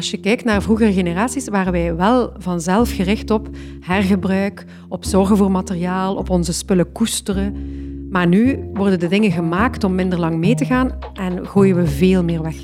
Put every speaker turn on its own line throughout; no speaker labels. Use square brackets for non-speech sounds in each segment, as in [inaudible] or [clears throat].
als je kijkt naar vroegere generaties, waren wij wel vanzelf gericht op hergebruik, op zorgen voor materiaal, op onze spullen koesteren. Maar nu worden de dingen gemaakt om minder lang mee te gaan en gooien we veel meer weg.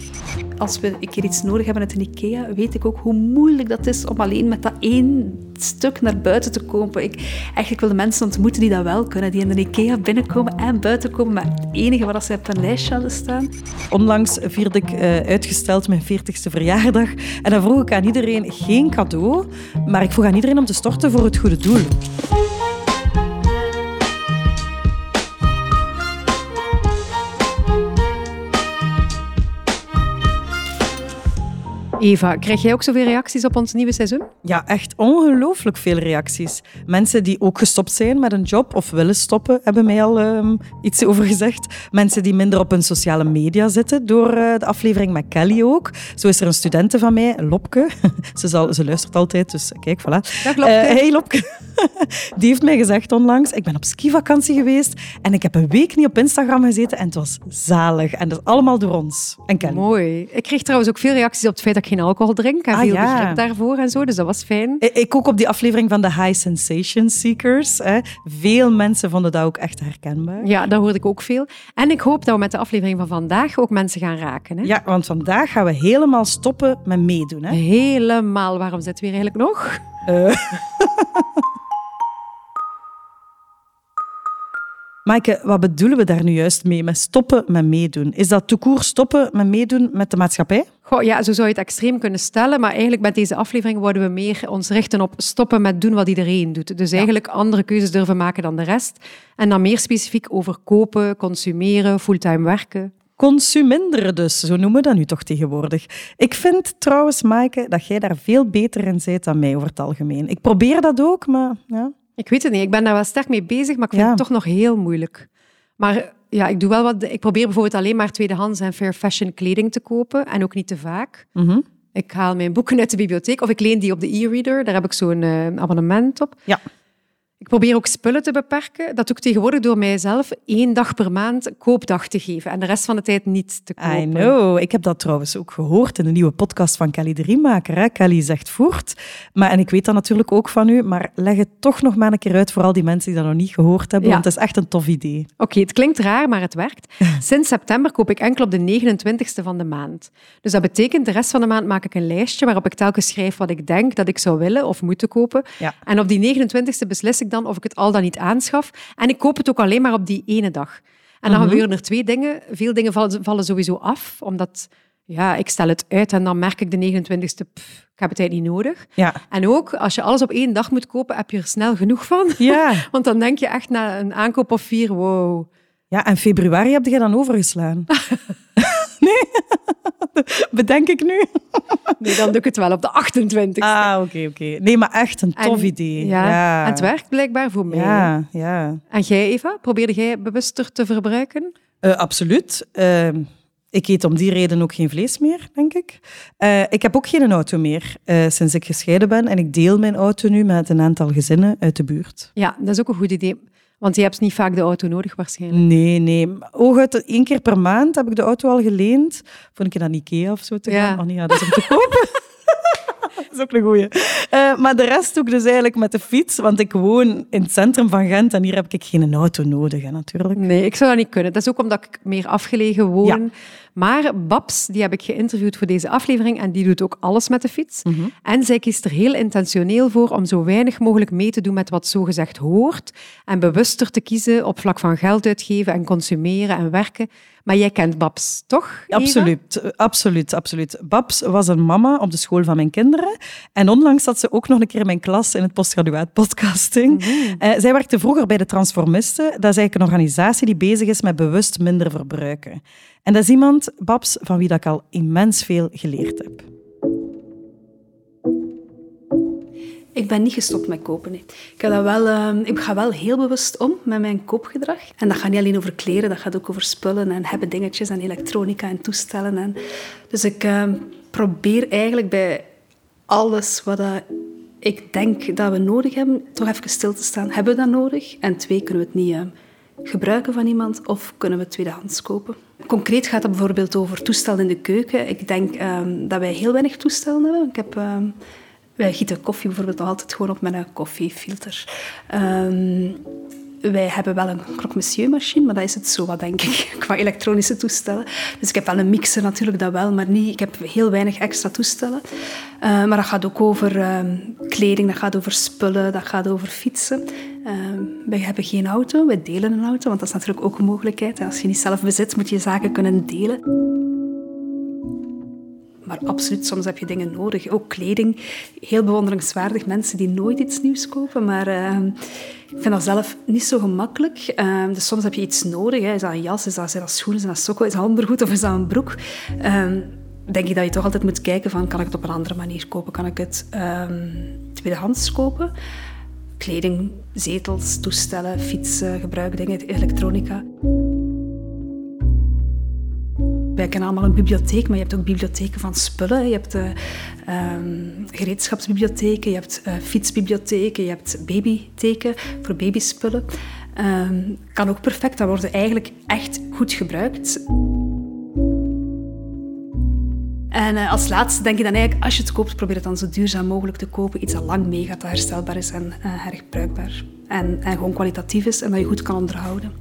Als we een keer iets nodig hebben uit een IKEA, weet ik ook hoe moeilijk dat is om alleen met dat één stuk naar buiten te komen. Ik, eigenlijk wil de mensen ontmoeten die dat wel kunnen, die in een IKEA binnenkomen en buiten komen met het enige wat ze op een lijstje hadden staan.
Onlangs vierde ik uh, uitgesteld mijn 40ste verjaardag en dan vroeg ik aan iedereen geen cadeau, maar ik vroeg aan iedereen om te storten voor het goede doel.
Eva, krijg jij ook zoveel reacties op ons nieuwe seizoen?
Ja, echt ongelooflijk veel reacties. Mensen die ook gestopt zijn met een job of willen stoppen, hebben mij al um, iets over gezegd. Mensen die minder op hun sociale media zitten, door uh, de aflevering met Kelly ook. Zo is er een studente van mij, Lopke. [laughs] ze, zal, ze luistert altijd, dus kijk, voilà.
Dag Lopke. Uh,
hey Lopke. [laughs] die heeft mij gezegd onlangs, ik ben op skivakantie geweest en ik heb een week niet op Instagram gezeten en het was zalig. En dat is allemaal door ons en Kelly.
Mooi. Ik kreeg trouwens ook veel reacties op het feit dat ik geen alcohol drink en ah, veel ja. begrip daarvoor en zo, dus dat was fijn.
Ik ook op die aflevering van de High Sensation Seekers. Hè. Veel mensen vonden dat ook echt herkenbaar.
Ja, dat hoorde ik ook veel. En ik hoop dat we met de aflevering van vandaag ook mensen gaan raken. Hè?
Ja, want vandaag gaan we helemaal stoppen met meedoen. Hè?
Helemaal. Waarom zitten we hier eigenlijk nog? Uh. [laughs]
Maaike, wat bedoelen we daar nu juist mee met stoppen met meedoen? Is dat toekoer stoppen met meedoen met de maatschappij?
Goh, ja, zo zou je het extreem kunnen stellen. Maar eigenlijk met deze aflevering worden we meer ons richten op stoppen met doen wat iedereen doet. Dus eigenlijk andere keuzes durven maken dan de rest. En dan meer specifiek over kopen, consumeren, fulltime werken.
Consuminderen dus, zo noemen we dat nu toch tegenwoordig. Ik vind trouwens, Maaike, dat jij daar veel beter in bent dan mij over het algemeen. Ik probeer dat ook, maar... Ja.
Ik weet het niet. Ik ben daar wel sterk mee bezig, maar ik vind het toch nog heel moeilijk. Maar ja, ik doe wel wat. Ik probeer bijvoorbeeld alleen maar tweedehands en fair fashion kleding te kopen en ook niet te vaak.
Mhm.
Ik haal mijn boeken uit de bibliotheek of ik leen die op de e-reader. Daar heb ik zo'n uh, abonnement op.
Ja.
Ik probeer ook spullen te beperken. Dat doe ik tegenwoordig door mijzelf één dag per maand koopdag te geven en de rest van de tijd niet te kopen.
I know. Ik heb dat trouwens ook gehoord in de nieuwe podcast van Kelly de Riemaker. Hè? Kelly zegt voort. Maar, en ik weet dat natuurlijk ook van u, maar leg het toch nog maar een keer uit voor al die mensen die dat nog niet gehoord hebben, want het is echt een tof idee.
Oké, het klinkt raar, maar het werkt. [laughs] Sinds september koop ik enkel op de 29ste van de maand. Dus dat betekent, de rest van de maand maak ik een lijstje waarop ik telkens schrijf wat ik denk dat ik zou willen of moeten kopen.
Ja.
En op die 29ste beslis ik dan of ik het al dan niet aanschaf. En ik koop het ook alleen maar op die ene dag. En dan mhm. gebeuren er twee dingen. Veel dingen vallen, vallen, sowieso af, omdat ja, ik stel het uit en dan merk ik de 29e, pff, ik heb het eigenlijk niet nodig.
Ja.
En ook, als je alles op één dag moet kopen, heb je er snel genoeg van.
Ja. [laughs]
Want dan denk je echt na een aankoop of vier, wow.
Ja, en februari heb je dan overgeslaan. [laughs] [laughs] nee, [laughs] bedenk ik nu. [laughs]
nee, dan doe ik het wel op de 28
Ah, oké, oké. Nee, maar echt een tof idee.
Ja, En het werkt blijkbaar voor mij.
Ja, ja.
En jij, Eva, probeerde jij bewuster te verbruiken?
Uh, absoluut. Uh, ik eet om die reden ook geen vlees meer, denk ik. Uh, ik heb ook geen auto meer uh, sinds ik gescheiden ben. En ik deel mijn auto nu met een aantal gezinnen uit de buurt.
Ja, dat is ook een goed idee. Want je hebt niet vaak de auto nodig waarschijnlijk.
Nee, nee. Hooguit één keer per maand heb ik de auto al geleend. Vond ik naar Ikea of zo te gaan. Ja. Oh nee, ja, dat is om te kopen. [laughs] dat is ook een goeie. Uh, maar de rest doe ik dus eigenlijk met de fiets, want ik woon in het centrum van Gent en hier heb ik geen auto nodig, hè, natuurlijk.
Nee, ik zou dat niet kunnen. Dat is ook omdat ik meer afgelegen woon. Ja. Maar Babs, die heb ik geïnterviewd voor deze aflevering en die doet ook alles met de fiets.
Mm -hmm.
En zij kiest er heel intentioneel voor om zo weinig mogelijk mee te doen met wat zogezegd hoort en bewuster te kiezen op vlak van geld uitgeven en consumeren en werken. Maar jij kent Babs, toch? Eva?
Absoluut, absoluut, absoluut. Babs was een mama op de school van mijn kinderen. En onlangs zat ze ook nog een keer in mijn klas in het postgraduaat podcasting.
Mm -hmm.
uh, zij werkte vroeger bij de Transformisten. Dat is eigenlijk een organisatie die bezig is met bewust minder verbruiken. En dat is iemand, Babs, van wie dat ik al immens veel geleerd heb.
Ik ben niet gestopt met kopen. Ik, heb dat wel, uh, ik ga wel heel bewust om met mijn koopgedrag. En dat gaat niet alleen over kleren, dat gaat ook over spullen en hebben dingetjes en elektronica en toestellen. En... Dus ik uh, probeer eigenlijk bij alles wat ik denk dat we nodig hebben, toch even stil te staan. Hebben we dat nodig? En twee, kunnen we het niet uh, gebruiken van iemand of kunnen we tweedehands kopen? concreet gaat het bijvoorbeeld over toestellen in de keuken. Ik denk ehm, dat wij heel weinig toestellen hebben. Ik heb, ehm, wij gieten koffie bijvoorbeeld nog altijd gewoon op met een koffiefilter. Ehm, wij hebben wel een croque machine, maar dat is het zo wat, denk ik, [laughs] qua elektronische toestellen. Dus ik heb wel een mixer natuurlijk, dat wel, maar niet, ik heb heel weinig extra toestellen. Uh, maar dat gaat ook over kleding, dat gaat over spullen, dat gaat over fietsen. Uh, wij hebben geen auto, wij delen een auto, want dat is natuurlijk ook een mogelijkheid. Als je niet zelf bezit, moet je zaken kunnen delen. Maar absoluut, soms heb je dingen nodig. Ook kleding. Heel bewonderingswaardig. Mensen die nooit iets nieuws kopen. Maar uh, ik vind dat zelf niet zo gemakkelijk. Uh, dus soms heb je iets nodig. Hè. Is dat een jas? Is dat, zijn dat schoenen? Is dat sokken? Is dat ondergoed? Of is dat een broek? Uh, denk ik dat je toch altijd moet kijken van... Kan ik het op een andere manier kopen? Kan ik het tweedehands kopen? Kleding, zetels, toestellen, fietsen, gebruikdingen, elektronica. Wij kennen allemaal een bibliotheek, maar je hebt ook bibliotheken van spullen. Je hebt uh, gereedschapsbibliotheken, je hebt uh, fietsbibliotheken, je hebt babytheken voor babyspullen. Um, kan ook perfect, dat worden eigenlijk echt goed gebruikt. En uh, als laatste denk je dan eigenlijk, als je het koopt, probeer het dan zo duurzaam mogelijk te kopen. Iets dat lang meegaat, dat herstelbaar is en uh, herbruikbaar. En, en gewoon kwalitatief is en dat je goed kan onderhouden.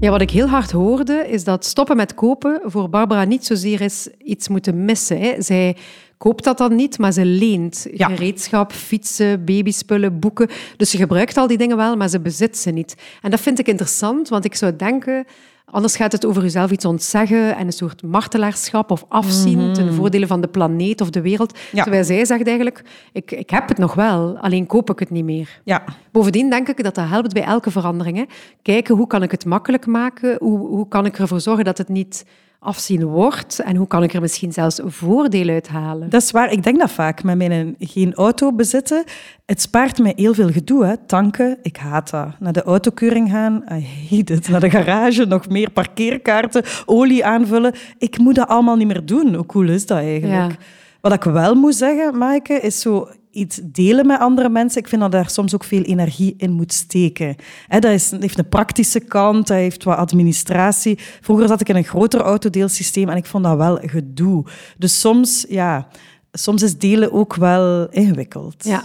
Ja, wat ik heel hard hoorde, is dat stoppen met kopen voor Barbara niet zozeer is iets moeten missen. Hè. Zij koopt dat dan niet, maar ze leent gereedschap, fietsen, babyspullen, boeken. Dus ze gebruikt al die dingen wel, maar ze bezit ze niet. En dat vind ik interessant, want ik zou denken Anders gaat het over jezelf iets ontzeggen en een soort martelaarschap of afzien mm ten voordele van de planeet of de wereld. Terwijl zij zegt eigenlijk, ik, ik heb het nog wel, alleen koop ik het niet meer.
Ja.
Bovendien denk ik dat dat helpt bij elke verandering. Hè. Kijken, hoe kan ik het makkelijk maken? Hoe, hoe kan ik ervoor zorgen dat het niet afzien wordt en hoe kan ik er misschien zelfs voordeel uit halen?
Dat is waar. Ik denk dat vaak met mijn geen auto bezitten. Het spaart mij heel veel gedoe. Hè. Tanken, ik haat dat. Naar de autokeuring gaan, I hate it. Naar de garage, nog meer parkeerkaarten, olie aanvullen. Ik moet dat allemaal niet meer doen. Hoe cool is dat eigenlijk? Wat ik wel moet zeggen, Maaike, is zo iets delen met andere mensen, ik vind dat daar soms ook veel energie in moet steken. dat is, heeft een praktische kant, dat heeft wat administratie. Vroeger zat ik in een groter autodeelsysteem en ik vond dat wel gedoe. Dus soms, ja, soms is delen ook wel ingewikkeld.
Ja.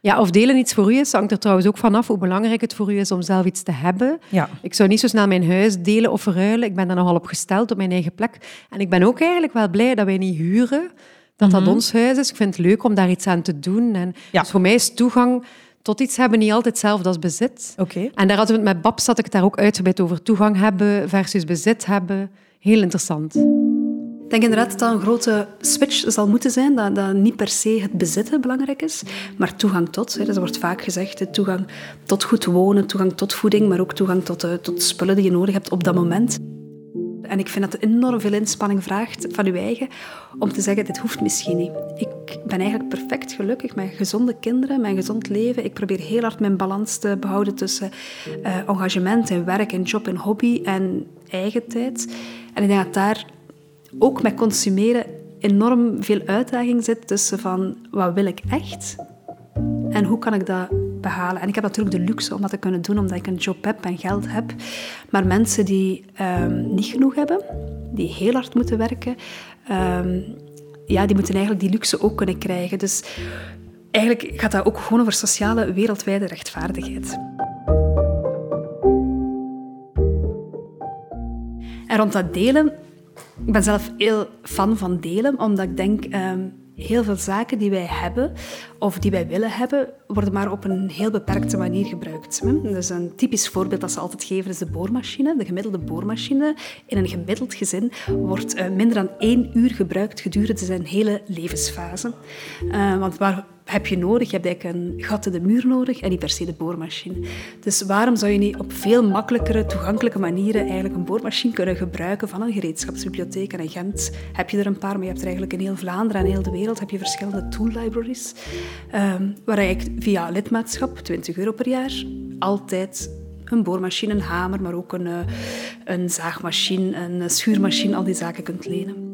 Ja, of delen iets voor u is, hangt er trouwens ook vanaf hoe belangrijk het voor u is om zelf iets te hebben.
Ja.
Ik zou niet zo snel mijn huis delen of verruilen. Ik ben daar nogal op gesteld op mijn eigen plek. En ik ben ook eigenlijk wel blij dat wij niet huren dat dat mhm. ons huis is. Ik vind het leuk om daar iets aan te doen. En dus voor mij is toegang tot iets hebben niet altijd hetzelfde als bezit.
Okay.
En daar hadden we het met Babs zat ik daar ook uitgebreid over. Toegang hebben versus bezit hebben. Heel interessant.
Ik denk inderdaad dat dat een grote switch zal moeten zijn, dat, dat niet per se het bezitten belangrijk is, maar toegang tot. Hè. Er wordt vaak gezegd, toegang tot goed wonen, toegang tot voeding, maar ook toegang tot, uh, tot spullen die je nodig hebt op dat moment. En ik vind dat enorm veel inspanning vraagt van je eigen om te zeggen, dit hoeft misschien niet. Ik ben eigenlijk perfect gelukkig met gezonde kinderen, een gezond leven. Ik probeer heel hard mijn balans te behouden tussen uh, engagement en werk en job en hobby en eigen tijd. En ik denk dat daar ook met consumeren enorm veel uitdaging zit tussen van, wat wil ik echt? En hoe kan ik dat behalen? En ik heb natuurlijk de luxe om dat te kunnen doen, omdat ik een job heb en geld heb. Maar mensen die um, niet genoeg hebben, die heel hard moeten werken, um, ja, die moeten eigenlijk die luxe ook kunnen krijgen. Dus eigenlijk gaat dat ook gewoon over sociale wereldwijde rechtvaardigheid. En rond dat delen, ik ben zelf heel fan van delen, omdat ik denk, um, heel veel zaken die wij hebben of die wij willen hebben, worden maar op een heel beperkte manier gebruikt. Dus een typisch voorbeeld dat ze altijd geven is de boormachine. De gemiddelde boormachine in een gemiddeld gezin wordt eh, minder dan één uur gebruikt gedurende zijn hele levensfase. Uh, want waar heb je nodig? Je hebt eigenlijk een gat in de muur nodig en niet per se de boormachine. Dus waarom zou je niet op veel makkelijkere, toegankelijke manieren eigenlijk een boormachine kunnen gebruiken van een gereedschapsbibliotheek? En in Gent heb je er een paar, maar je hebt er eigenlijk in heel Vlaanderen en heel de wereld heb je verschillende tool libraries, um, waar je via lidmaatschap, 20 euro per jaar, altijd een boormachine, een hamer, maar ook een, eh, een zaagmachine, een schuurmachine, al die zaken kunt lenen.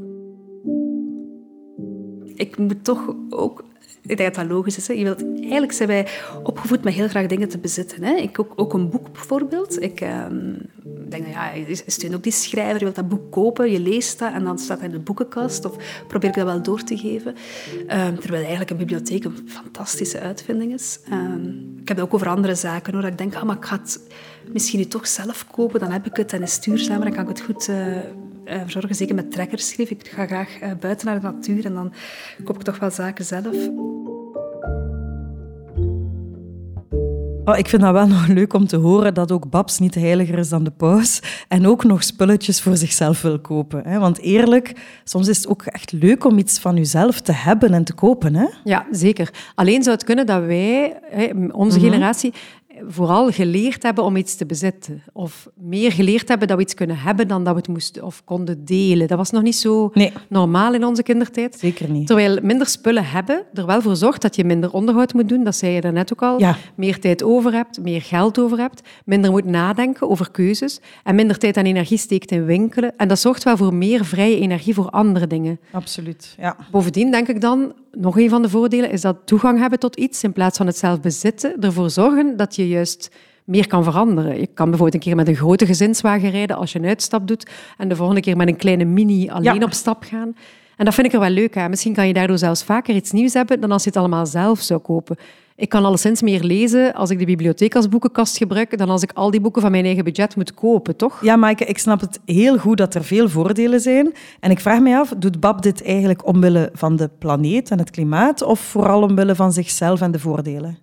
Ik moet toch ook ik denk dat dat logisch is. Hè. Je wilt, eigenlijk zijn wij opgevoed met heel graag dingen te bezitten. Hè. Ik ook, ook een boek bijvoorbeeld. Ik, uh, denk, ja, is het ook die schrijver, je wilt dat boek kopen, je leest dat en dan staat dat in de boekenkast. Of probeer ik dat wel door te geven. Um, terwijl eigenlijk een bibliotheek een fantastische uitvinding is. Um, ik heb het ook over andere zaken, hoor. Dat ik denk, ah, maar ik ga het misschien nu toch zelf kopen, dan heb ik het en is duurzamer, dan kan ik het goed... Uh, verzorgen. Zeker met trekkers schreef. Ik ga graag uh, buiten naar de natuur en dan koop ik toch wel zaken zelf.
Oh, ik vind dat wel [laughs] nog leuk om te horen dat ook Babs niet heiliger is dan de paus en ook nog spulletjes voor zichzelf wil kopen. Hè? Want eerlijk, soms is het ook echt leuk om iets van jezelf te hebben en te kopen. Hè?
Ja, zeker. Alleen zou het kunnen dat wij, onze mhm. generatie, vooral geleerd hebben om iets te bezitten. Of meer geleerd hebben dat we iets kunnen hebben dan dat we het moesten of konden delen. Dat was nog niet zo normaal in onze kindertijd.
Zeker niet.
Terwijl minder spullen hebben er wel voor zorgt dat je minder onderhoud moet doen. Dat zei je daarnet ook al. Meer tijd over hebt, meer geld over hebt, minder moet nadenken over keuzes en minder tijd en energie steekt in winkelen. En dat zorgt wel voor meer vrije energie voor andere dingen.
Absoluut, ja.
Bovendien denk ik dan, nog een van de voordelen is dat toegang hebben tot iets in plaats van het zelf bezitten, ervoor zorgen dat je juist meer kan veranderen. Je kan bijvoorbeeld een keer met een grote gezinswagen rijden als je een uitstap doet en de volgende keer met een kleine mini alleen op stap gaan. En dat vind ik er wel leuk aan. Misschien kan je daardoor zelfs vaker iets nieuws hebben dan als je het allemaal zelf zou kopen. Ik kan alleszins meer lezen als ik de bibliotheek als boekenkast gebruik dan als ik al die boeken van mijn eigen budget moet kopen, toch?
Ja, Maaike, ik snap het heel goed dat er veel voordelen zijn. En ik vraag me af, doet Bab dit eigenlijk omwille van de planeet en het klimaat of vooral omwille van zichzelf en de voordelen?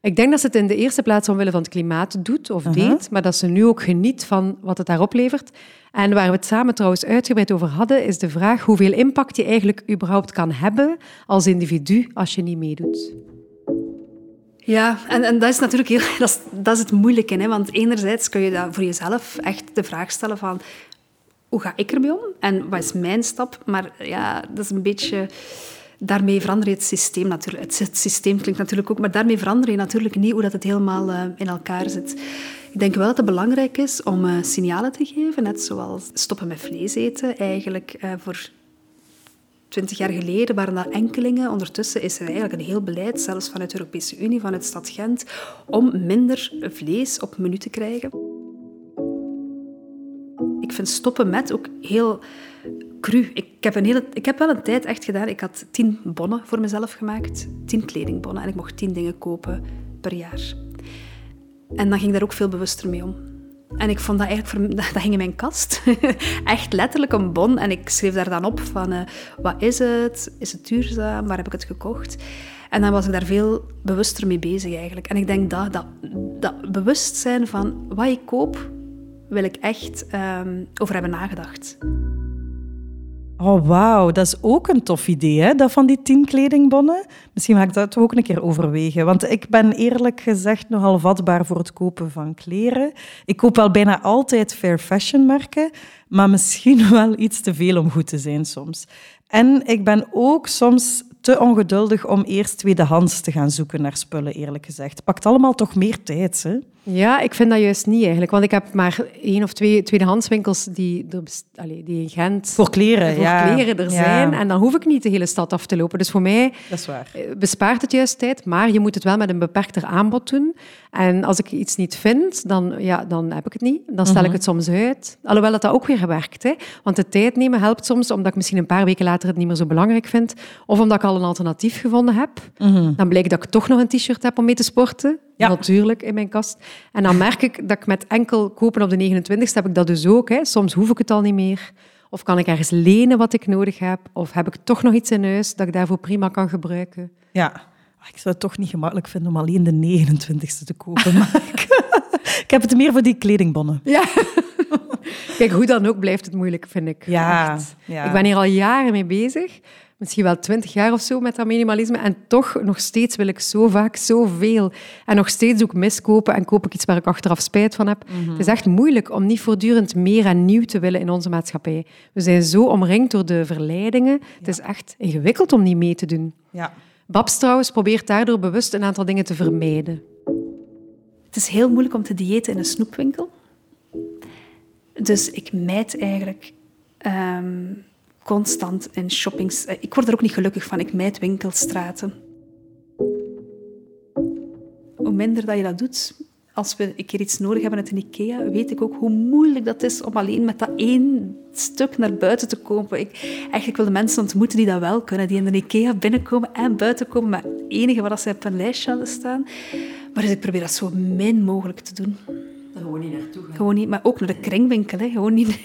Ik denk dat ze het in de eerste plaats omwille van het klimaat doet of deed, maar dat ze nu ook geniet van wat het daarop levert. En waar we het samen trouwens uitgebreid over hadden, is de vraag hoeveel impact je eigenlijk überhaupt kan hebben als individu als je niet meedoet.
Ja, en, en dat is natuurlijk heel, [laughs] dat is, dat is het moeilijke. Hè? Want enerzijds kun je dat voor jezelf echt de vraag stellen van hoe ga ik ermee om en wat is mijn stap? Maar ja, dat is een beetje daarmee verander je het systeem natuurlijk. Het systeem klinkt natuurlijk ook, maar daarmee verander je natuurlijk niet hoe dat het helemaal uh, in elkaar zit. Ik denk wel dat het belangrijk is om uh, signalen te geven, net zoals stoppen met vlees eten. Eigenlijk uh, voor twintig jaar geleden waren dat enkelingen. Ondertussen is er eigenlijk een heel beleid, zelfs vanuit de Europese Unie, vanuit stad Gent, om minder vlees op menu te krijgen. Ik vind stoppen met ook heel cru. Ik heb, een ik heb wel een tijd echt gedaan. Ik had tien bonnen voor mezelf gemaakt. Tien kledingbonnen. En ik mocht tien dingen kopen per jaar. En dan ging daar ook veel bewuster mee om. En ik vond dat eigenlijk, [laughs] dat ging in mijn kast. [laughs] Echt letterlijk een bon. En ik schreef daar dan op van, uh, wat is het? Is het duurzaam? Waar heb ik het gekocht? En dan was ik daar veel bewuster mee bezig eigenlijk. En ik denk dat, dat, dat bewustzijn van wat ik koop, wil ik echt um, over hebben nagedacht.
Oh, wauw. Dat is ook een tof idee, hè? dat van die tien kledingbonnen. Misschien ga ik dat ook een keer overwegen. Want ik ben eerlijk gezegd nogal vatbaar voor het kopen van kleren. Ik koop wel bijna altijd fair fashion merken, maar misschien [laughs] wel iets te veel om goed te zijn soms. En ik ben ook soms te ongeduldig om eerst tweedehands te gaan zoeken naar spullen, eerlijk gezegd. Pakt allemaal toch meer tijd, hè?
Ja, ik vind dat juist niet eigenlijk. Want ik heb maar één of twee tweedehandswinkels die, die in Gent...
Voor kleren,
voor
ja.
kleren er zijn. En dan hoef ik niet de hele stad af te lopen. Dus voor mij
dat is waar.
Eh, bespaart het juist tijd. Maar je moet het wel met een beperkter aanbod doen. En als ik iets niet vind, dan, ja, dan heb ik het niet. Dan stel ik mhm. het soms uit. Alhoewel dat, dat ook weer werkt. Hè. Want de tijd nemen helpt soms, omdat ik misschien een paar weken later het niet meer zo belangrijk vind. Of omdat ik al een alternatief gevonden heb. Mhm. Dan blijkt dat ik toch nog een t-shirt heb om mee te sporten. Ja. Natuurlijk, in mijn kast. En dan merk ik dat ik met enkel kopen op de 29ste heb ik dat dus ook. Hè. Soms hoef ik het al niet meer. Of kan ik ergens lenen wat ik nodig heb? Of heb ik toch nog iets in huis dat ik daarvoor prima kan gebruiken?
Ja, ik zou het toch niet gemakkelijk vinden om alleen de 29ste te kopen. [laughs] Maar ik, heb het meer voor die kledingbonnen.
Ja. [laughs] Kijk, hoe dan ook blijft het moeilijk, vind ik.
Ja, ja.
Ik ben hier al jaren mee bezig misschien wel twintig jaar of zo met dat minimalisme. En toch, nog steeds wil ik zo vaak zoveel. En nog steeds ook miskopen en koop ik iets waar ik achteraf spijt van heb. Mhm. Het is echt moeilijk om niet voortdurend meer en nieuw te willen in onze maatschappij. We zijn zo omringd door de verleidingen. Het is echt ingewikkeld om niet mee te doen.
Ja.
Babs trouwens probeert daardoor bewust een aantal dingen te vermijden.
Het is heel moeilijk om te diëten in een snoepwinkel. Dus ik mijd eigenlijk... Ehm, constant in shoppings. Eh, ik word er ook niet gelukkig van. Ik mijd winkelstraten. Hoe minder dat je dat doet, als we een keer iets nodig hebben uit een IKEA, weet ik ook hoe moeilijk dat is om alleen met dat één stuk naar buiten te komen. Ik, eigenlijk wil de mensen ontmoeten die dat wel kunnen, die in de IKEA binnenkomen en buiten komen met het enige wat ze op een lijstje hadden staan. Maar dus ik probeer dat zo min mogelijk te doen.
Gewoon niet naartoe gaan.
Gewoon niet, maar ook naar de kringwinkel. Hè. Gewoon niet. [laughs]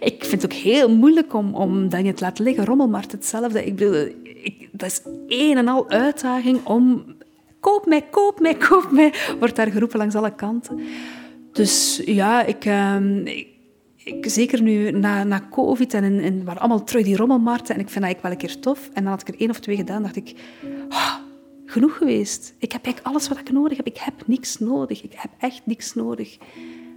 Ik vind het ook heel moeilijk om, om dat je het laat liggen. Rommelmarkt hetzelfde. Ik bedoel, ik, dat is één en al uitdaging om... Koop mij, koop mij, koop mij. Wordt daar geroepen langs alle kanten. Dus ja, ik... Ehm, ik ik, zeker nu na, na COVID en, en, en waar allemaal terug die rommelmarkten. En ik vind dat ik wel een keer tof. En dan had ik er één of twee gedaan, dacht ik... Oh, genoeg geweest. Ik heb eigenlijk alles wat ik nodig heb. Ik heb niks nodig. Ik heb echt niks nodig.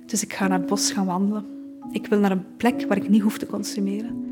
Dus ik ga naar het bos gaan wandelen. Ik wil naar een plek waar ik niet hoef te consumeren.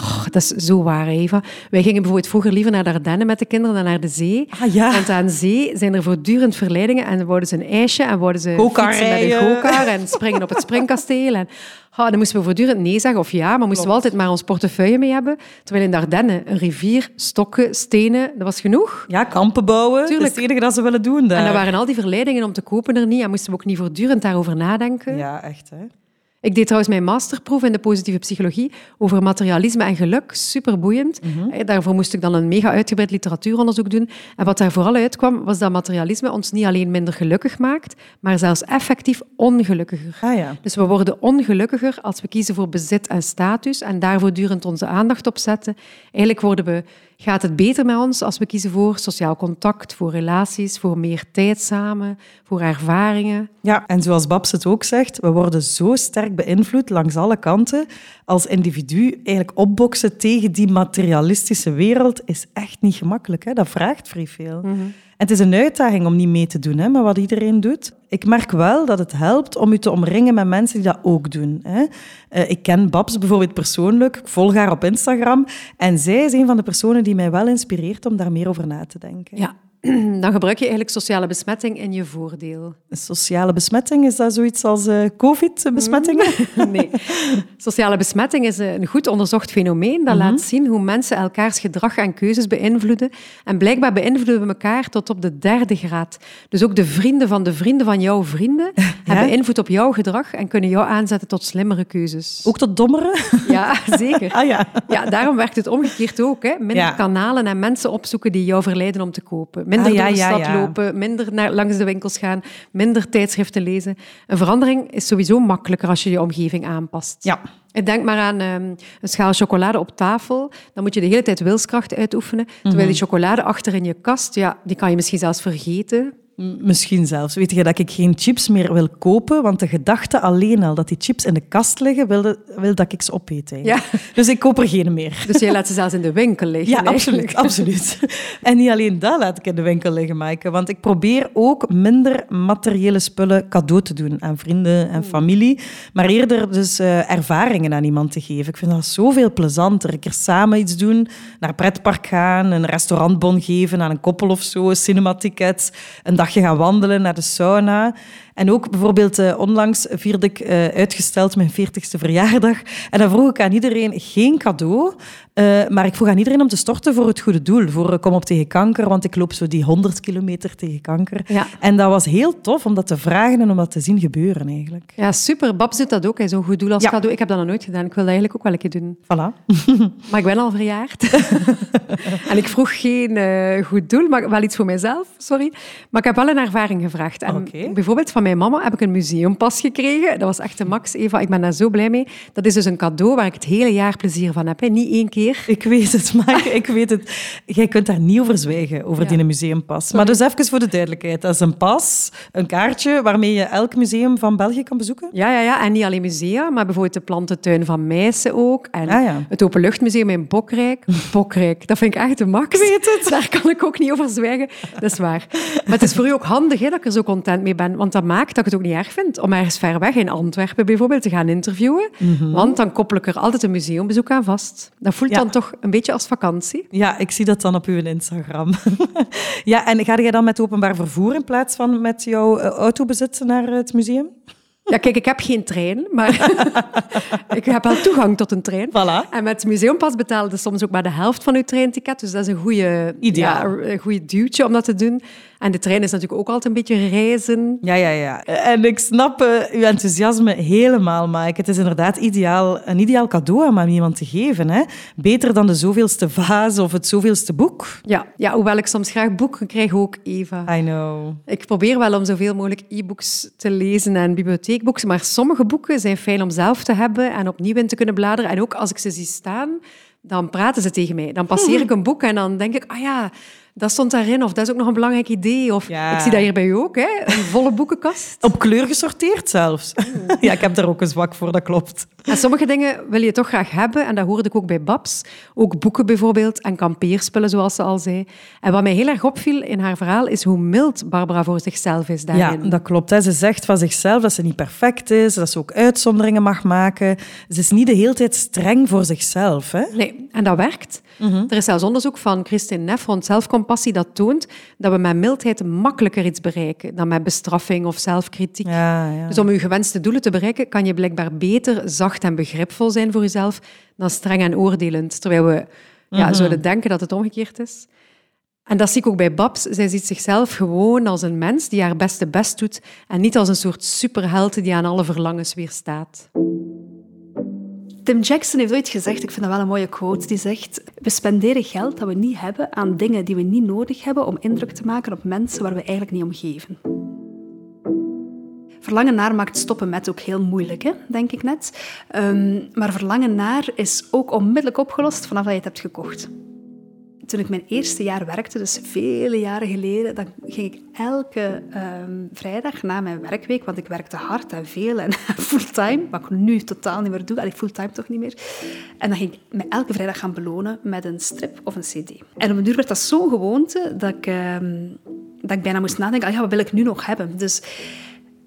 Oh, dat is zo waar, Eva. Wij gingen bijvoorbeeld vroeger liever naar de Ardennen met de kinderen dan naar de zee.
Ah, ja.
Want aan zee zijn er voortdurend verleidingen en worden ze een ijsje en worden ze fietsen met een en springen op het springkasteel. En, oh, dan moesten we voortdurend nee zeggen of ja, maar moesten we altijd maar ons portefeuille mee hebben. Terwijl in de Ardennen een rivier, stokken, stenen, dat was genoeg.
Ja, kampen bouwen. Dat is
Tuurlijk.
het enige dat ze willen doen daar.
En dan waren al die verleidingen om te kopen er niet en moesten we ook niet voortdurend daarover nadenken.
Ja, echt. Hè?
Ik deed trouwens mijn masterproef in de positieve psychologie over materialisme en geluk. Superboeiend. Eh, Daarvoor moest ik dan een mega uitgebreid literatuuronderzoek doen. En wat daar vooral uitkwam, was dat materialisme ons niet alleen minder gelukkig maakt, maar zelfs effectief ongelukkiger.
Ah ja.
Dus we worden ongelukkiger als we kiezen voor bezit en status en daar voortdurend onze aandacht op zetten. Eigenlijk worden we, gaat het beter met ons als we kiezen voor sociaal contact, voor relaties, voor meer tijd samen, voor ervaringen.
Ja, en zoals Babs het ook zegt, we worden zo sterk beïnvloed langs alle kanten. Als individu eigenlijk opboksen tegen die materialistische wereld is echt niet gemakkelijk. Hè? Dat vraagt vrij veel. En het is een uitdaging om niet mee te doen hè, met wat iedereen doet. Ik merk wel dat het helpt om je te omringen met mensen die dat ook doen. Hè. Eh, ik ken Babs bijvoorbeeld persoonlijk, ik volg haar op Instagram. En zij is een van de personen die mij wel inspireert om daar meer over na te denken.
Ja, [clears throat] dan gebruik je eigenlijk sociale besmetting in je voordeel.
Sociale besmetting, is dat zoiets als eh, COVID-besmettingen? [laughs]
Nee. Sociale besmetting is een goed onderzocht fenomeen dat laat zien hoe mensen elkaars gedrag en keuzes beïnvloeden. En blijkbaar beïnvloeden we elkaar tot op de derde graad. Dus ook de vrienden van de vrienden van jouw vrienden [laughs] hebben invloed op jouw gedrag en kunnen jou aanzetten tot slimmere keuzes.
Ook tot dommeren? [laughs]
Ja, [laughs] zeker.
Ah ja.
Ja, daarom werkt het omgekeerd ook. Hè. Minder
Ja.
kanalen en mensen opzoeken die jou verleiden om te kopen. Minder
Ah, ja,
door de stad lopen, minder naar, langs de winkels gaan, minder tijdschriften lezen. Een verandering is sowieso makkelijker als je je omgeving aanpast.
Ja.
Ik denk maar aan ehm, een schaal chocolade op tafel. Dan moet je de hele tijd wilskracht uitoefenen. Terwijl die chocolade achter in je kast, ja, die kan je misschien zelfs vergeten.
Misschien zelfs. Weet je dat ik geen chips meer wil kopen? Want de gedachte alleen al dat die chips in de kast liggen, wil, wil dat ik ze opeet. eigenlijk.
Ja. [laughs]
Dus ik koop er geen meer.
Dus jij laat ze zelfs in de winkel liggen.
Ja, absoluut, absoluut. [laughs] En niet alleen dat laat ik in de winkel liggen, Maaike. Want ik probeer ook minder materiële spullen cadeau te doen aan vrienden en familie. Maar eerder dus eh, ervaringen aan iemand te geven. Ik vind dat zoveel plezanter. Een keer samen iets doen, naar een pretpark gaan, een restaurantbon geven aan een koppel of zo, cinematickets, een dagje gaan wandelen naar de sauna. En ook bijvoorbeeld eh, onlangs vierde ik eh, uitgesteld mijn 40ste verjaardag. En dan vroeg ik aan iedereen geen cadeau, eh, maar ik vroeg aan iedereen om te storten voor het goede doel. Voor Kom op tegen kanker, want ik loop zo die 100 kilometer tegen kanker.
Ja.
En dat was heel tof om dat te vragen en om dat te zien gebeuren eigenlijk.
Ja, super. Babs doet dat ook, zo'n goed doel als
Ja.
cadeau. Ik heb dat nog nooit gedaan. Ik wil dat eigenlijk ook wel een keer doen.
Voilà. [laughs]
Maar ik ben al verjaard. [laughs] en ik vroeg geen goed doel, maar wel iets voor mijzelf, sorry. Maar ik heb wel een ervaring gevraagd. En. Bijvoorbeeld van mijn mama heb ik een museumpas gekregen. Dat was echt de max, Eva. Ik ben daar zo blij mee. Dat is dus een cadeau waar ik het hele jaar plezier van heb. Hè. Niet één keer.
Ik weet het, maar [laughs] ik weet het. Jij kunt daar niet over zwijgen, over
Ja.
die museumpas. Maar dus even voor de duidelijkheid. Dat is een pas, een kaartje, waarmee je elk museum van België kan bezoeken?
Ja, ja, ja. En niet alleen musea, maar bijvoorbeeld de plantentuin van Meissen ook. En
Ah, ja.
het Openluchtmuseum in Bokrijk. [laughs] Bokrijk, dat vind ik echt de max.
Ik weet het.
Daar kan ik ook niet over zwijgen. Dat is waar. Maar het is voor u ook handig hè, dat ik er zo content mee ben. Want dat maakt dat ik het ook niet erg vind om ergens ver weg, in Antwerpen bijvoorbeeld, te gaan interviewen. Want dan koppel ik er altijd een museumbezoek aan vast. Dat voelt
Ja.
dan toch een beetje als vakantie.
Ja, ik zie dat dan op uw Instagram. [laughs] ja, en ga jij dan met openbaar vervoer in plaats van met jouw eh, auto bezitten naar het museum?
Ja, kijk, ik heb geen trein, maar [laughs] ik heb wel toegang tot een trein.
Voilà.
En met museumpas betaalde soms ook maar de helft van uw treinticket. Dus dat is een goede,
Ideaal.
ja, een goede duwtje om dat te doen. En de trein is natuurlijk ook altijd een beetje reizen.
Ja, ja, ja. En ik snap uh, uw enthousiasme helemaal, Mike. Het is inderdaad ideaal, een ideaal cadeau om aan iemand te geven. Hè? Beter dan de zoveelste vaas of het zoveelste boek.
Ja, ja, hoewel ik soms graag boeken krijg ook, Eva.
I know.
Ik probeer wel om zoveel mogelijk e-books te lezen en bibliotheekboeken, maar sommige boeken zijn fijn om zelf te hebben en opnieuw in te kunnen bladeren. En ook als ik ze zie staan, dan praten ze tegen mij. Dan passeer ik een boek en dan denk ik, ah ja, dat stond daarin, of dat is ook nog een belangrijk idee. Of ik zie dat hier bij u ook, hè? een volle boekenkast.
Op kleur gesorteerd zelfs. ja, ik heb daar ook een zwak voor, dat klopt.
En sommige dingen wil je toch graag hebben, en dat hoorde ik ook bij Babs. Ook boeken bijvoorbeeld, en kampeerspullen, zoals ze al zei. En wat mij heel erg opviel in haar verhaal, is hoe mild Barbara voor zichzelf is daarin.
Ja, dat klopt. Hè. Ze zegt van zichzelf dat ze niet perfect is, dat ze ook uitzonderingen mag maken. Ze is niet de hele tijd streng voor zichzelf. Hè?
Nee, en dat werkt. Mhm. Er is zelfs onderzoek van Christine Neff rond zelfcompassie dat toont dat we met mildheid makkelijker iets bereiken dan met bestraffing of zelfkritiek.
Ja, ja.
Dus om je gewenste doelen te bereiken, kan je blijkbaar beter zacht en begripvol zijn voor jezelf dan streng en oordelend. Terwijl we ja, mhm. zouden denken dat het omgekeerd is. En dat zie ik ook bij Babs. Zij ziet zichzelf gewoon als een mens die haar beste best doet en niet als een soort superheld die aan alle verlangens weerstaat.
Tim Jackson heeft ooit gezegd, ik vind dat wel een mooie quote, die zegt we spenderen geld dat we niet hebben aan dingen die we niet nodig hebben om indruk te maken op mensen waar we eigenlijk niet om geven. Verlangen naar maakt stoppen met ook heel moeilijk, hè? denk ik net. Um, maar verlangen naar is ook onmiddellijk opgelost vanaf dat je het hebt gekocht toen ik mijn eerste jaar werkte, dus vele jaren geleden, dan ging ik elke ehm, vrijdag na mijn werkweek, want ik werkte hard en veel en [laughs] fulltime, wat ik nu totaal niet meer doe, ik fulltime toch niet meer. En dan ging ik me elke vrijdag gaan belonen met een strip of een cd. En op een duur werd dat zo'n gewoonte dat ik, ehm, dat ik bijna moest nadenken, ah ja, wat wil ik nu nog hebben? Dus...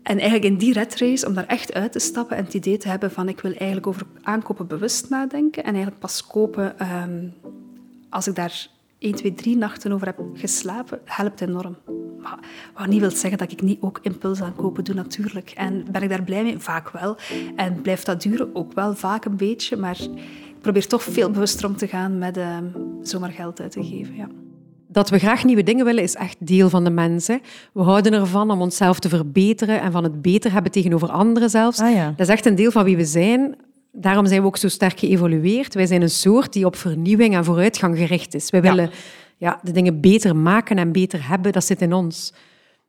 En eigenlijk in die red race, om daar echt uit te stappen en het idee te hebben van ik wil eigenlijk over aankopen bewust nadenken en eigenlijk pas kopen ehm, als ik daar 1, 2, 3 nachten over heb geslapen, helpt enorm. Maar wat niet wil zeggen dat ik niet ook impuls aankopen doe, natuurlijk. En ben ik daar blij mee? Vaak wel. En blijft dat duren? Ook wel vaak een beetje. Maar ik probeer toch veel bewuster om te gaan met uh, zomaar geld uit te geven. Ja.
Dat we graag nieuwe dingen willen, is echt deel van de mensen. We houden ervan om onszelf te verbeteren en van het beter hebben tegenover anderen zelfs.
Ah, ja.
Dat is echt een deel van wie we zijn daarom zijn we ook zo sterk geëvolueerd. Wij zijn een soort die op vernieuwing en vooruitgang gericht is. Wij willen ja, de dingen beter maken en beter hebben. Dat zit in ons.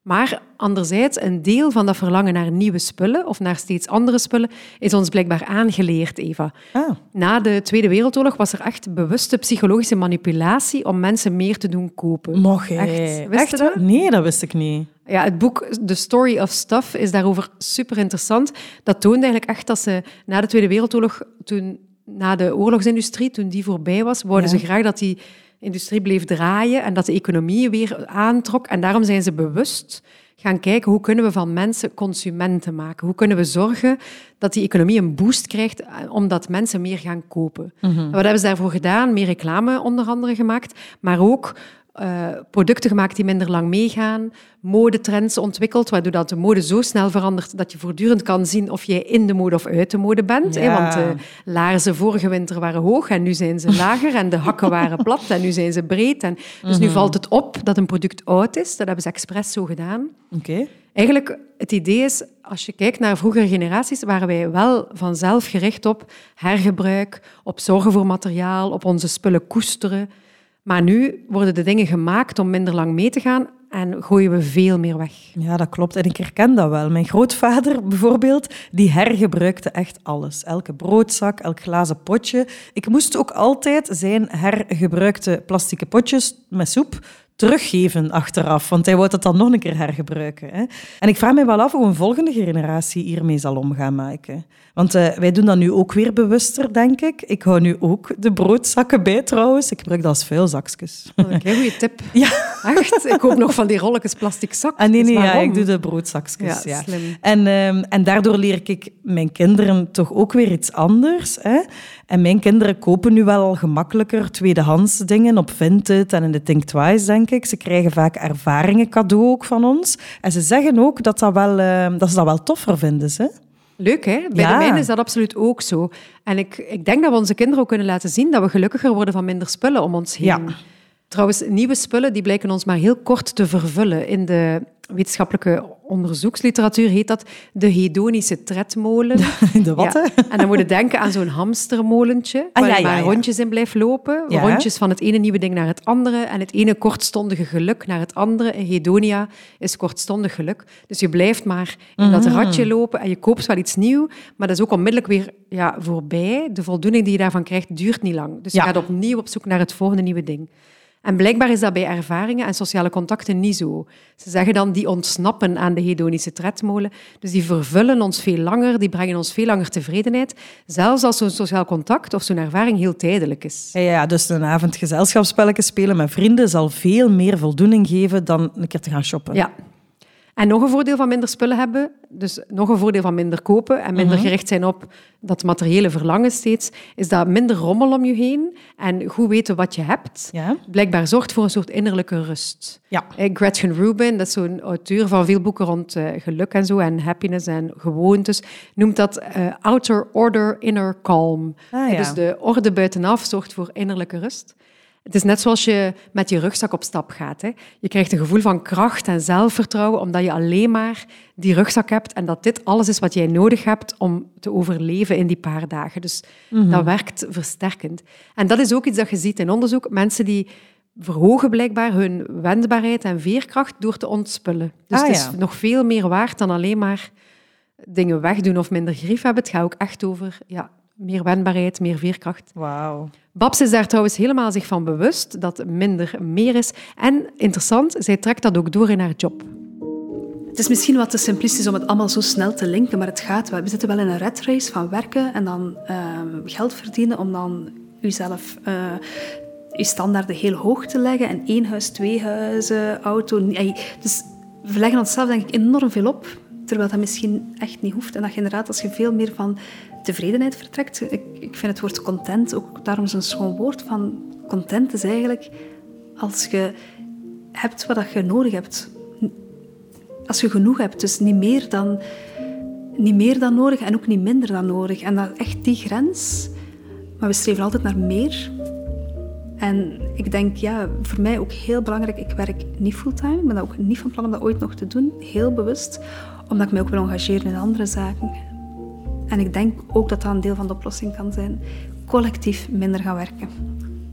Maar anderzijds, een deel van dat verlangen naar nieuwe spullen of naar steeds andere spullen is ons blijkbaar aangeleerd, Eva.
Ah.
Na de Tweede Wereldoorlog was er echt bewuste psychologische manipulatie om mensen meer te doen kopen.
Mocht Echt?
Wist
echt? dat? Nee, dat wist ik niet.
Ja, het boek The Story of Stuff is daarover super interessant. Dat toont eigenlijk echt dat ze na de Tweede Wereldoorlog, toen, na de oorlogsindustrie, toen die voorbij was, wouden ze graag dat die industrie bleef draaien en dat de economie weer aantrok. En daarom zijn ze bewust gaan kijken hoe kunnen we van mensen consumenten maken. Hoe kunnen we zorgen dat die economie een boost krijgt eh, omdat mensen meer gaan kopen.
Mhm.
Wat hebben ze daarvoor gedaan? Meer reclame onder andere gemaakt, maar ook uh, producten gemaakt die minder lang meegaan, modetrends ontwikkeld, waardoor dat de mode zo snel verandert dat je voortdurend kan zien of jij in de mode of uit de mode bent. Hè? Want de laarzen vorige winter waren hoog en nu zijn ze lager en de hakken [laughs] waren plat en nu zijn ze breed. En dus nu mhm. valt het op dat een product oud is. Dat hebben ze expres zo gedaan.
Oké.
Eigenlijk, het idee is, als je kijkt naar vroegere generaties, waren wij wel vanzelf gericht op hergebruik, op zorgen voor materiaal, op onze spullen koesteren. Maar nu worden de dingen gemaakt om minder lang mee te gaan en gooien we veel meer weg.
Ja, dat klopt. En ik herken dat wel. Mijn grootvader bijvoorbeeld, die hergebruikte echt alles. Elke broodzak, elk glazen potje. Ik moest ook altijd zijn hergebruikte plastieke potjes met soep teruggeven achteraf, want hij wou dat dan nog een keer hergebruiken. Hè. En ik vraag me wel af hoe een volgende generatie hiermee zal omgaan maken. Want uh, wij doen dat nu ook weer bewuster, denk ik. Ik hou nu ook de broodzakken bij trouwens. Ik gebruik dat als vuilzakjes.
Oh, een goede tip. [laughs]
Ja.
Echt? Ik koop nog van die rolletjes plastic zak.
Ah, nee, nee, ja, ik doe de broodzakjes. Ja, ja. Slim. En, um, en daardoor leer ik mijn kinderen toch ook weer iets anders. Hè? En mijn kinderen kopen nu wel al gemakkelijker tweedehands dingen op Vinted en in de Think Twice, denk ik. Ze krijgen vaak ervaringen cadeau ook van ons. En ze zeggen ook dat, dat, wel, uh, dat ze dat wel toffer vinden. Hè?
Leuk, hè? Bij de mijne is dat absoluut ook zo. En ik, ik denk dat we onze kinderen ook kunnen laten zien dat we gelukkiger worden van minder spullen om ons heen.
Ja.
Trouwens, nieuwe spullen die blijken ons maar heel kort te vervullen. In de wetenschappelijke onderzoeksliteratuur heet dat de hedonische tredmolen. [laughs]
De wat?
Ja. En dan moet je denken aan zo'n hamstermolentje,
Ah,
waar
ja,
je
ja,
maar
ja.
rondjes in blijft lopen. Rondjes van het ene nieuwe ding naar het andere en het ene kortstondige geluk naar het andere. En hedonia is kortstondig geluk. Dus je blijft maar in dat
Mhm.
ratje lopen en je koopt wel iets nieuws, maar dat is ook onmiddellijk weer ja, voorbij. De voldoening die je daarvan krijgt, duurt niet lang. Dus je gaat opnieuw op zoek naar het volgende nieuwe ding. En blijkbaar is dat bij ervaringen en sociale contacten niet zo. Ze zeggen dan, die ontsnappen aan de hedonische tredmolen. Dus die vervullen ons veel langer, die brengen ons veel langer tevredenheid. Zelfs als zo'n sociaal contact of zo'n ervaring heel tijdelijk is.
Ja, ja, dus een avond gezelschapsspelletjes spelen met vrienden zal veel meer voldoening geven dan een keer te gaan shoppen.
Ja. En nog een voordeel van minder spullen hebben, dus nog een voordeel van minder kopen en minder gericht zijn op dat materiële verlangen steeds, is dat minder rommel om je heen en goed weten wat je hebt,
Ja?
blijkbaar zorgt voor een soort innerlijke rust.
Ja.
Eh, Gretchen Rubin, dat is zo'n auteur van veel boeken rond eh, geluk en zo en happiness en gewoontes, noemt dat eh, outer order, inner calm.
Ah, ja.
Dus de orde buitenaf zorgt voor innerlijke rust. Het is net zoals je met je rugzak op stap gaat. Hè. Je krijgt een gevoel van kracht en zelfvertrouwen omdat je alleen maar die rugzak hebt en dat dit alles is wat jij nodig hebt om te overleven in die paar dagen. Dus
Mhm.
dat werkt versterkend. En dat is ook iets dat je ziet in onderzoek. Mensen die verhogen blijkbaar hun wendbaarheid en veerkracht door te ontspullen. Dus
Ah,
het is
ja.
nog veel meer waard dan alleen maar dingen wegdoen of minder grief hebben. Het gaat ook echt over ja, meer wendbaarheid, meer veerkracht.
Wauw.
Babs is daar trouwens helemaal zich van bewust dat minder meer is. En interessant, zij trekt dat ook door in haar job.
Het is misschien wat te simplistisch om het allemaal zo snel te linken, maar het gaat wel. We zitten wel in een red race van werken en dan ehm, geld verdienen om dan jezelf, eh je standaarden heel hoog te leggen. En één huis, twee huizen, auto. Dus we leggen onszelf denk ik enorm veel op, terwijl dat misschien echt niet hoeft. En dat je inderdaad, als je veel meer van tevredenheid vertrekt, ik, ik vind het woord content ook daarom zo'n schoon woord van content is eigenlijk als je hebt wat je nodig hebt als je genoeg hebt. Dus niet meer dan, niet meer dan nodig en ook niet minder dan nodig. En dat echt die grens. Maar we streven altijd naar meer. En ik denk, ja, voor mij ook heel belangrijk, ik werk niet fulltime. Ik ben ook niet van plan om dat ooit nog te doen. Heel bewust. Omdat ik mij ook wil engageren in andere zaken. En ik denk ook dat dat een deel van de oplossing kan zijn. Collectief minder gaan werken.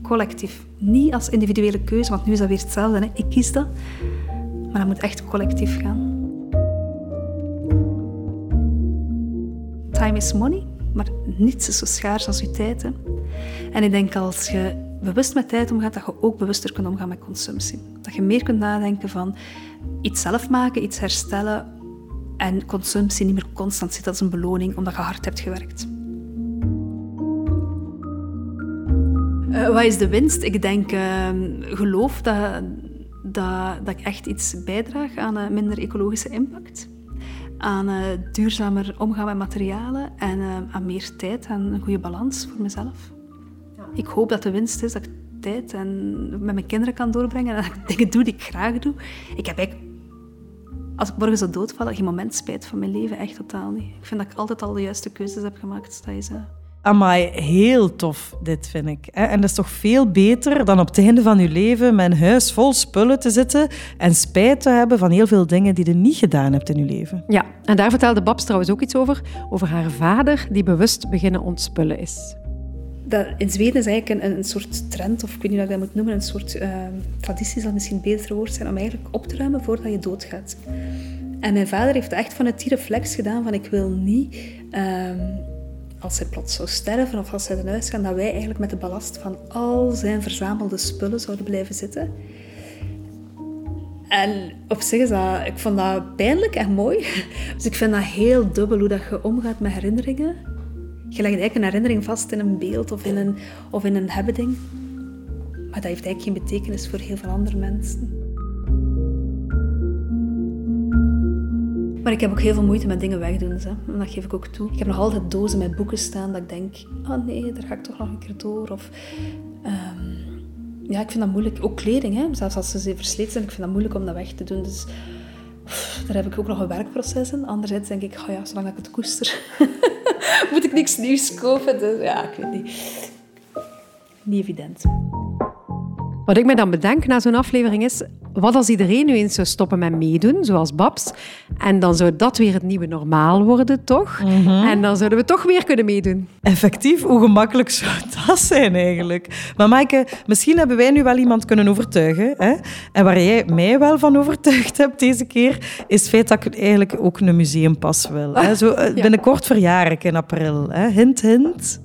Collectief. Niet als individuele keuze, want nu is dat weer hetzelfde. Hè. Ik kies dat. Maar dat moet echt collectief gaan. Time is money, maar niets is zo schaars als je tijd. Hè. En ik denk als je bewust met tijd omgaat, dat je ook bewuster kunt omgaan met consumptie. Dat je meer kunt nadenken van iets zelf maken, iets herstellen en consumptie niet meer constant zit als een beloning omdat je hard hebt gewerkt. Eh, wat is de winst? Ik denk, uh, geloof dat, dat, dat ik echt iets bijdraag aan een minder ecologische impact. Aan uh, duurzamer omgaan met materialen en aan meer tijd en een goede balans voor mezelf. Ja. Ik hoop dat de winst is dat ik tijd en met mijn kinderen kan doorbrengen en dat ik dingen doe die ik graag doe. Ik heb als ik morgen zou doodvallen, geen moment spijt van mijn leven. Echt totaal niet. Ik vind dat ik altijd al de juiste keuzes heb gemaakt. Dat is, uh,
Amai, heel tof, dit vind ik. En dat is toch veel beter dan op het einde van je leven met een huis vol spullen te zitten en spijt te hebben van heel veel dingen die je niet gedaan hebt in je leven.
Ja, en daar vertelde Babs trouwens ook iets over, over haar vader die bewust beginnen ontspullen is.
Dat in Zweden is eigenlijk een, een soort trend, of ik weet niet hoe ik dat moet noemen, een soort uh, traditie zal misschien een beter woord zijn, om eigenlijk op te ruimen voordat je doodgaat. En mijn vader heeft echt vanuit die reflex gedaan van ik wil niet... Uh, als hij plots zou sterven of als hij naar huis gaat, dat wij eigenlijk met de ballast van al zijn verzamelde spullen zouden blijven zitten. En op zich is dat, ik vond dat pijnlijk en mooi. [laughs] Dus ik vind dat heel dubbel hoe dat je omgaat met herinneringen. Je legt eigenlijk een herinnering vast in een beeld of in een, of in een hebbeding. Maar dat heeft eigenlijk geen betekenis voor heel veel andere mensen. Maar ik heb ook heel veel moeite met dingen wegdoen. Hè. En dat geef ik ook toe. Ik heb nog altijd dozen met boeken staan dat ik denk... Oh nee, daar ga ik toch nog een keer door. Of... Um, ja, ik vind dat moeilijk. Ook kleding, hè. zelfs als ze versleten zijn. Ik vind dat moeilijk om dat weg te doen. Dus daar heb ik ook nog een werkproces in. Anderzijds denk ik, oh ja, zolang ik het koester... [laughs] moet ik niks nieuws kopen. Dus ja, ik weet niet. Niet evident.
Wat ik me dan bedenk na zo'n aflevering is, wat als iedereen nu eens zou stoppen met meedoen, zoals Babs, en dan zou dat weer het nieuwe normaal worden, toch? En dan zouden we toch weer kunnen meedoen.
Effectief, hoe gemakkelijk zou dat zijn eigenlijk? Maar Maaike, misschien hebben wij nu wel iemand kunnen overtuigen. Hè? En waar jij mij wel van overtuigd hebt deze keer, is het feit dat ik eigenlijk ook een museumpas wil. Hè? Zo, eh, [laughs] binnenkort verjaar ik in april. Hè? Hint, hint.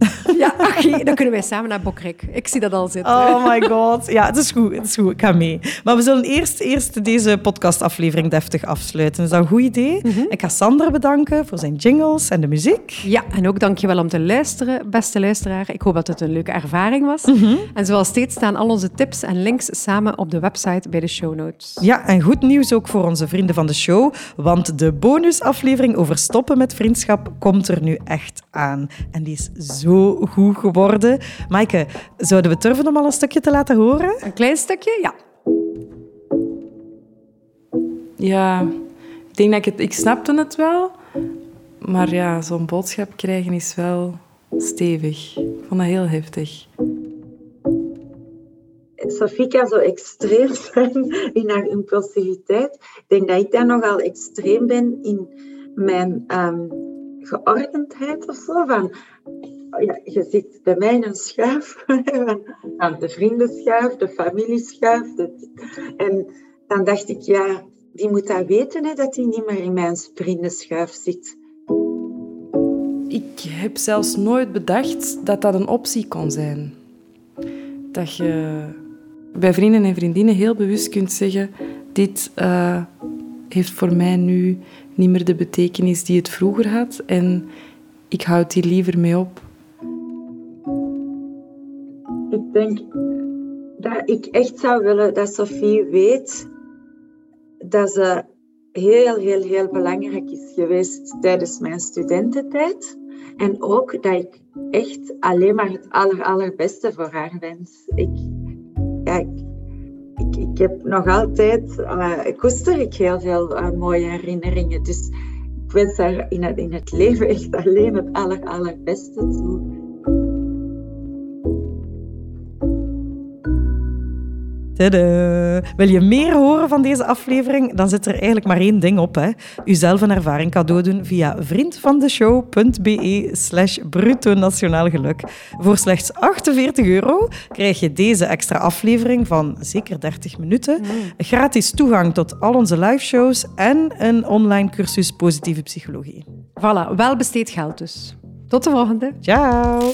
[laughs]
Ja, oké, dan kunnen wij samen naar Bokrek. Ik zie dat al zitten.
Oh my god. Ja, het is goed. Het is goed. Ik ga mee. Maar we zullen eerst, eerst deze podcastaflevering deftig afsluiten. Is dat een goed idee? Ik ga Sander bedanken voor zijn jingles en de muziek.
Ja, en ook dankjewel om te luisteren, beste luisteraar. Ik hoop dat het een leuke ervaring was. En zoals steeds staan al onze tips en links samen op de website bij de show notes.
Ja, en goed nieuws ook voor onze vrienden van de show, want de bonusaflevering over stoppen met vriendschap komt er nu echt aan. En die is zo goed geworden. Maaike, zouden we durven om al een stukje te laten horen?
Een klein stukje? Ja.
Ja, ik denk dat ik het... Ik snapte het wel. Maar ja, zo'n boodschap krijgen is wel stevig. Ik vond dat heel heftig.
Sophie kan zo extreem zijn in haar impulsiviteit. Ik denk dat ik dan nogal extreem ben in mijn ehm, geordendheid of zo. Van, ja, je zit bij mij een schuif, [laughs] van de vriendenschuif, de familieschuif. En dan dacht ik, ja, die moet dat weten, hè, dat hij niet meer in mijn vriendenschuif zit.
Ik heb zelfs nooit bedacht dat dat een optie kon zijn. Dat je bij vrienden en vriendinnen heel bewust kunt zeggen: Dit uh, heeft voor mij nu niet meer de betekenis die het vroeger had en ik houd hier liever mee op.
Ik denk dat ik echt zou willen dat Sophie weet dat ze heel, heel, heel belangrijk is geweest tijdens mijn studententijd. En ook dat ik echt alleen maar het aller, allerbeste voor haar wens. Ik, ja, ik, ik, heb nog altijd, uh, koester ik heel veel uh, mooie herinneringen. Dus ik wens haar in het, in het leven echt alleen het aller, allerbeste toe.
Tada. Wil je meer horen van deze aflevering? Dan zit er eigenlijk maar één ding op. Hè. Uzelf een ervaring cadeau doen via vriendvandeshow.be slash bruto nationaal geluk. Voor slechts 48 euro krijg je deze extra aflevering van zeker 30 minuten, gratis toegang tot al onze liveshows en een online cursus positieve psychologie.
Voilà, wel besteed geld dus. Tot de volgende.
Ciao.